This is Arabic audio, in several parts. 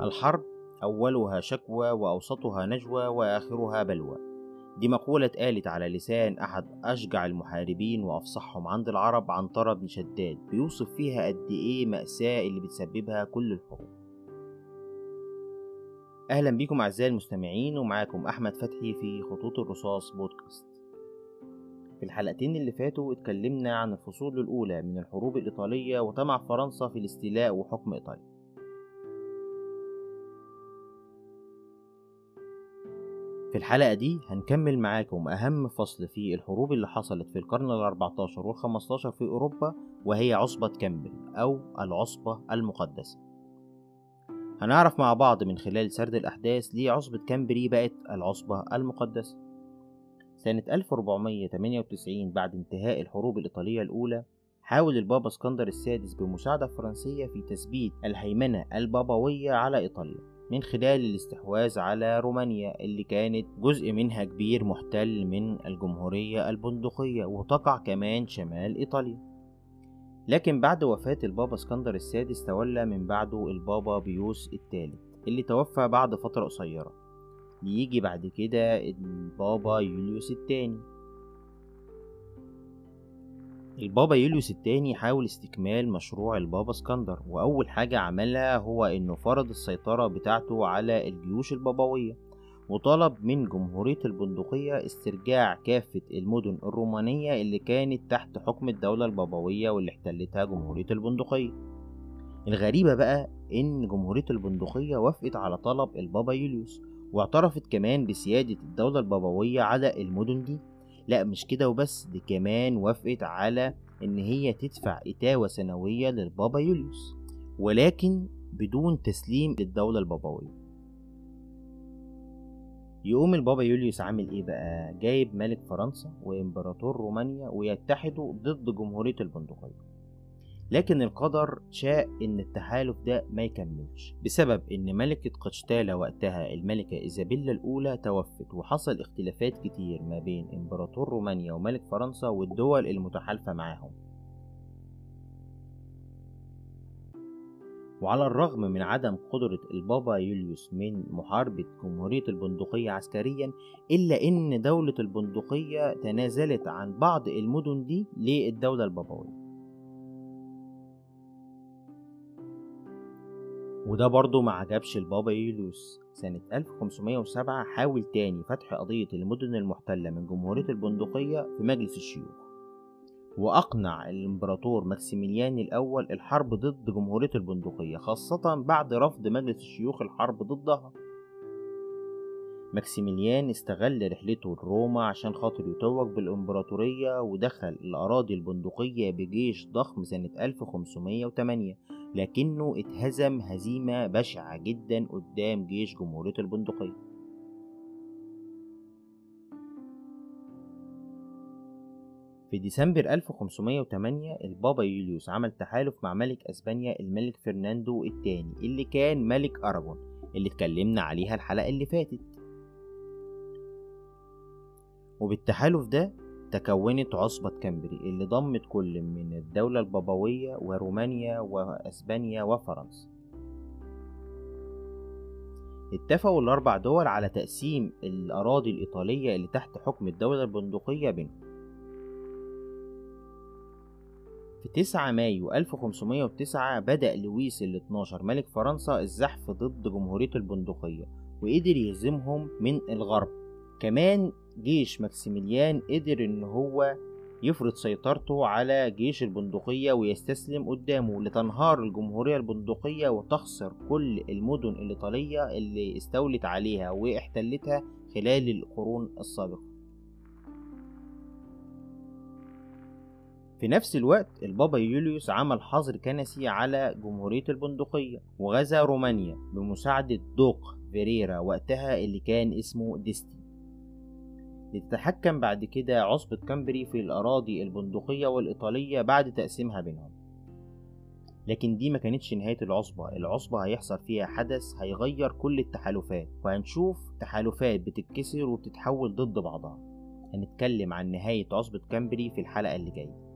الحرب أولها شكوى وأوسطها نجوى وآخرها بلوى. دي مقولة اتقالت على لسان أحد أشجع المحاربين وأفصحهم عند العرب عنترة بن شداد بيوصف فيها قد إيه مأساة اللي بتسببها كل الحروب. أهلا بيكم أعزائي المستمعين ومعاكم أحمد فتحي في خطوط الرصاص بودكاست. في الحلقتين اللي فاتوا اتكلمنا عن الفصول الأولى من الحروب الإيطالية وطمع فرنسا في الاستيلاء وحكم إيطاليا. في الحلقة دي هنكمل معاكم أهم فصل في الحروب اللي حصلت في القرن ال14 وال15 في أوروبا وهي عصبة كامبري أو العصبة المقدسة. هنعرف مع بعض من خلال سرد الأحداث ليه عصبة كامبري بقت العصبة المقدسة. سنة 1498 بعد انتهاء الحروب الإيطالية الأولى حاول البابا اسكندر السادس بمساعدة فرنسية في تثبيت الهيمنة البابوية على إيطاليا. من خلال الاستحواذ على رومانيا اللي كانت جزء منها كبير محتل من الجمهورية البندقية وتقع كمان شمال إيطاليا. لكن بعد وفاة البابا اسكندر السادس تولى من بعده البابا بيوس الثالث اللي توفى بعد فترة قصيرة. يجي بعد كده البابا يوليوس الثاني. البابا يوليوس الثاني حاول استكمال مشروع البابا اسكندر وأول حاجة عملها هو إنه فرض السيطرة بتاعته على الجيوش البابوية وطلب من جمهورية البندقية استرجاع كافة المدن الرومانية اللي كانت تحت حكم الدولة البابوية واللي احتلتها جمهورية البندقية. الغريبة بقى إن جمهورية البندقية وافقت على طلب البابا يوليوس واعترفت كمان بسيادة الدولة البابوية على المدن دي. لا مش كده وبس دي كمان وافقت على إن هي تدفع إتاوة سنوية للبابا يوليوس ولكن بدون تسليم للدولة البابوية. يقوم البابا يوليوس عامل إيه بقى؟ جايب ملك فرنسا وإمبراطور رومانيا ويتحدوا ضد جمهورية البندقية. لكن القدر شاء إن التحالف ده ما يكملش بسبب إن ملكة قشتالة وقتها الملكة إيزابيلا الأولى توفت وحصل اختلافات كتير ما بين إمبراطور رومانيا وملك فرنسا والدول المتحالفة معاهم. وعلى الرغم من عدم قدرة البابا يوليوس من محاربة جمهورية البندقية عسكريا إلا إن دولة البندقية تنازلت عن بعض المدن دي للدولة البابوية. وده برضه ما عجبش البابا يوليوس سنة 1507 حاول تاني فتح قضية المدن المحتلة من جمهورية البندقية في مجلس الشيوخ. وأقنع الإمبراطور ماكسيميليان الأول الحرب ضد جمهورية البندقية خاصة بعد رفض مجلس الشيوخ الحرب ضدها. ماكسيميليان استغل رحلته لروما عشان خاطر يتوج بالإمبراطورية ودخل الأراضي البندقية بجيش ضخم سنة 1508 لكنه اتهزم هزيمة بشعة جدا قدام جيش جمهورية البندقية. في ديسمبر 1508 البابا يوليوس عمل تحالف مع ملك أسبانيا الملك فرناندو الثاني اللي كان ملك اراجون اللي اتكلمنا عليها الحلقة اللي فاتت. وبالتحالف ده تكونت عصبة كامبري اللي ضمت كل من الدولة البابوية ورومانيا وأسبانيا وفرنسا. اتفقوا الأربع دول على تقسيم الأراضي الإيطالية اللي تحت حكم الدولة البندقية بينهم. في 9 مايو 1509 بدأ لويس ال 12 ملك فرنسا الزحف ضد جمهورية البندقية وقدر يهزمهم من الغرب. كمان جيش ماكسيميليان قدر إن هو يفرض سيطرته على جيش البندقية ويستسلم قدامه لتنهار الجمهورية البندقية وتخسر كل المدن الإيطالية اللي استولت عليها واحتلتها خلال القرون السابقة. في نفس الوقت البابا يوليوس عمل حظر كنسي على جمهورية البندقية وغزا رومانيا بمساعدة دوق فيريرا وقتها اللي كان اسمه ديستي. لتتحكم بعد كده عصبة كامبري في الأراضي البندقية والإيطالية بعد تقسيمها بينهم. لكن دي ما كانتش نهاية العصبة. العصبة هيحصل فيها حدث هيغير كل التحالفات. وهنشوف تحالفات بتتكسر وبتتحول ضد بعضها. هنتكلم عن نهاية عصبة كامبري في الحلقة اللي جاية.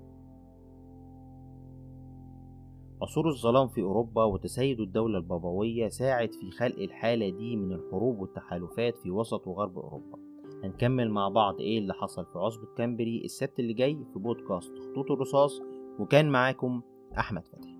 عصور الظلام في أوروبا وتسيد الدولة البابوية ساعد في خلق الحالة دي من الحروب والتحالفات في وسط وغرب أوروبا. هنكمل مع بعض إيه اللي حصل في عصبة كامبري السبت اللي جاي في بودكاست خطوط الرصاص وكان معاكم أحمد فتحي.